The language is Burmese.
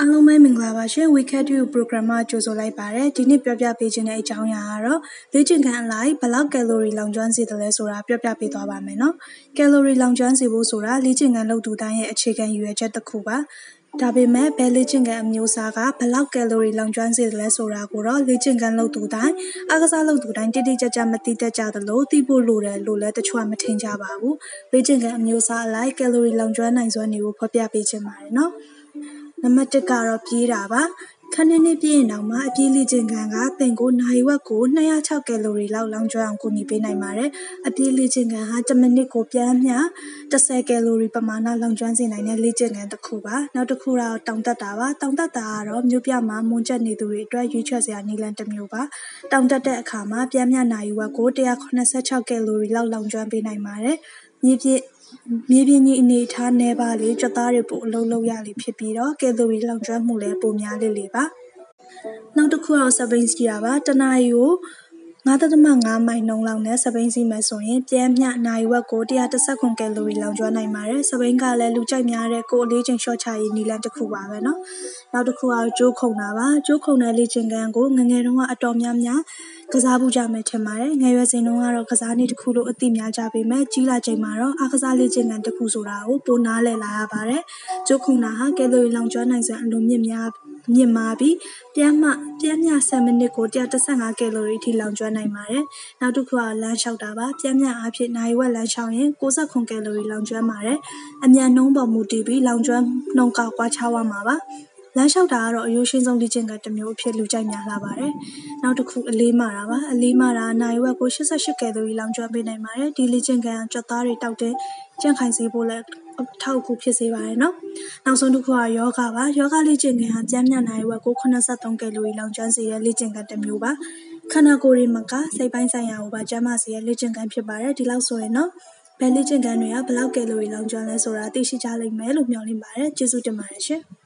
အားလုံးပဲမင်္ဂလာပါရှင် Weekend to program မှာကြိုဆိုလိုက်ပါတယ်ဒီနေ့ပြောပြပေးခြင်းတဲ့အကြောင်းအရာကတော့လေ့ကျင့်ခန်းအလိုက်ဘယ်လောက်ကယ်လိုရီလောင်ကျွမ်းစေတယ်လဲဆိုတာပြောပြပေးသွားပါမယ်နော်ကယ်လိုရီလောင်ကျွမ်းစေဖို့ဆိုတာလေ့ကျင့်ခန်းလုပ်သူတိုင်းရဲ့အခြေခံရည်ရွယ်ချက်တစ်ခုပါဒါပေမဲ့ဘယ်လေ့ကျင့်ခန်းအမျိုးအစားကဘယ်လောက်ကယ်လိုရီလောင်ကျွမ်းစေတယ်လဲဆိုတာကိုတော့လေ့ကျင့်ခန်းလုပ်သူတိုင်းအားကစားလုပ်သူတိုင်းတိတိကျကျမသိတတ်ကြသလိုသိဖို့လိုတယ်လို့လည်းတချို့ကမထင်ကြပါဘူးလေ့ကျင့်ခန်းအမျိုးအစားအလိုက်ကယ်လိုရီလောင်ကျွမ်းနိုင်စွမ်းတွေကိုဖော်ပြပေးခြင်းပါတယ်နော် နံပါတ်1ကတော့ ပြေးတာပါခန်းနှစ်နှစ်ပြည့်ရင်တောင်မှ အပြေးလေ့ကျင့်ခန်းက သင်ကိုနိုင်ဝက်ကို206ကယ်လိုရီလောက် လောင်ကျွမ်းအောင် ကူညီပေးနိုင်ပါတယ်။အပြေးလေ့ကျင့်ခန်းဟာ1မိနစ်ကို ပျမ်းမျှ10ကယ်လိုရီ ပမာဏ လောင်ကျွမ်းစေနိုင်တဲ့ လေ့ကျင့်ခန်းတစ်ခုပါ။နောက်တစ်ခုကတော့ တောင်တက်တာပါ။တောင်တက်တာကတော့ မြို့ပြမှာ မွန်ကျက်နေသူတွေအတွက် ရွေးချယ်စရာ နည်းလမ်းတစ်မျိုးပါ။တောင်တက်တဲ့အခါမှာ ပျမ်းမျှနိုင်ဝက်ကို186ကယ်လိုရီလောက် လောင်ကျွမ်းပေးနိုင်ပါတယ်။ မြေပြည့်မြေပြင်ကြီးအနေအထားနည်းပါးလေကြွက်သားတွေပိုအလုပ်လုပ်ရလေဖြစ်ပြီးတော့ကယ်လိုရီလောင်ကျွမ်းမှုလည်းပိုများလေလေပါနောက်တစ်ခုကတော့စပိန်စီးတာပါတနာရီကို9.5မိုင်နှုန်းလောက်နဲ့စပိန်စီးမယ်ဆိုရင်ပြင်းမျှနိုင်ဝက်ကို119ကယ်လိုရီလောင်ကျွမ်းနိုင်ပါတယ်စပိန်ကလည်းလူကြိုက်များတဲ့ကိုအလေးချိန်ရှော့ချရေးနည်းလမ်းတစ်ခုပါပဲเนาะနောက်တစ်ခုကတော့ကျိုးခုံတာပါကျိုးခုံတဲ့လေ့ကျင့်ခန်းကိုငငယ်တုန်းကအတော်များများ ကစားဖို့ကြမယ်ထင်ပါတယ်ငယ်ရွယ်စဉ်တုန်းကတော့ကစားနည်းတစ်ခုလို့အသိများကြပေမဲ့ကြီးလာချိန်မှာတော့အားကစားလေ့ကျင့်ခန်းတစ်ခုဆိုတာကိုပိုနားလည်လာရပါတယ်ကျိုးခုံတာဟာကယ်လိုရီလောင်ကျွမ်းနိုင်စွမ်းအလွန်မြင့်များမြင့်မားပြီးပြမ်းမှပြမ်းမျှ10မိနစ်ကို115ကယ်လိုရီထိလောင်ကျွမ်းနိုင်ပါတယ်။နောက်တစ်ခုကလမ်းလျှောက်တာပါ။ပြမ်းမျှအားဖြင့်နိုင်ဝက်လမ်းလျှောက်ရင်69ကယ်လိုရီလောင်ကျွမ်းပါတယ်။အမြန်နှုန်းပေါ်မူတည်ပြီးလောင်ကျွမ်းနှုန်းကကွာခြားသွားမှာပါ။ လမ်းလျှောက်တာကတော့အရိုးရှင်းဆုံးလေ့ကျင့်ခန်းတစ်မျိုးအဖြစ်လူကြိုက်များလာပါတယ်။နောက်တစ်ခုအလေးမာတာပါ။အလေးမာတာနိုင်ဝက်ကို88ကယ်လိုရီလောင်ကျွမ်းပေးနိုင်ပါတယ်။ဒီလေ့ကျင့်ခန်းကကြွက်သားတွေတောက်တဲ့ကြန့်ခိုင်စေဖို့လည်းအထောက်အကူဖြစ်စေပါတယ်နော်။နောက်ဆုံးတစ်ခုကယောဂပါ။ယောဂလေ့ကျင့်ခန်းဟာကျန်းမာနိုင်ဝက်ကို83ကယ်လိုရီလောင်ကျွမ်းစေတဲ့လေ့ကျင့်ခန်းတစ်မျိုးပါ။ခန္ဓာကိုယ်တွေမှာကစိတ်ပိုင်းဆိုင်ရာကိုပါကျန်းမာစေတဲ့လေ့ကျင့်ခန်းဖြစ်ပါတယ်။ဒီလောက်ဆိုရင်နော်ဘယ်လေ့ကျင့်ခန်းတွေကဘယ်လောက်ကယ်လိုရီလောင်ကျွမ်းလဲဆိုတာသိရှိကြလိမ့်မယ်လို့မျှော်လင့်ပါတယ်။ကျေးဇူးတင်ပါတယ်ရှင်။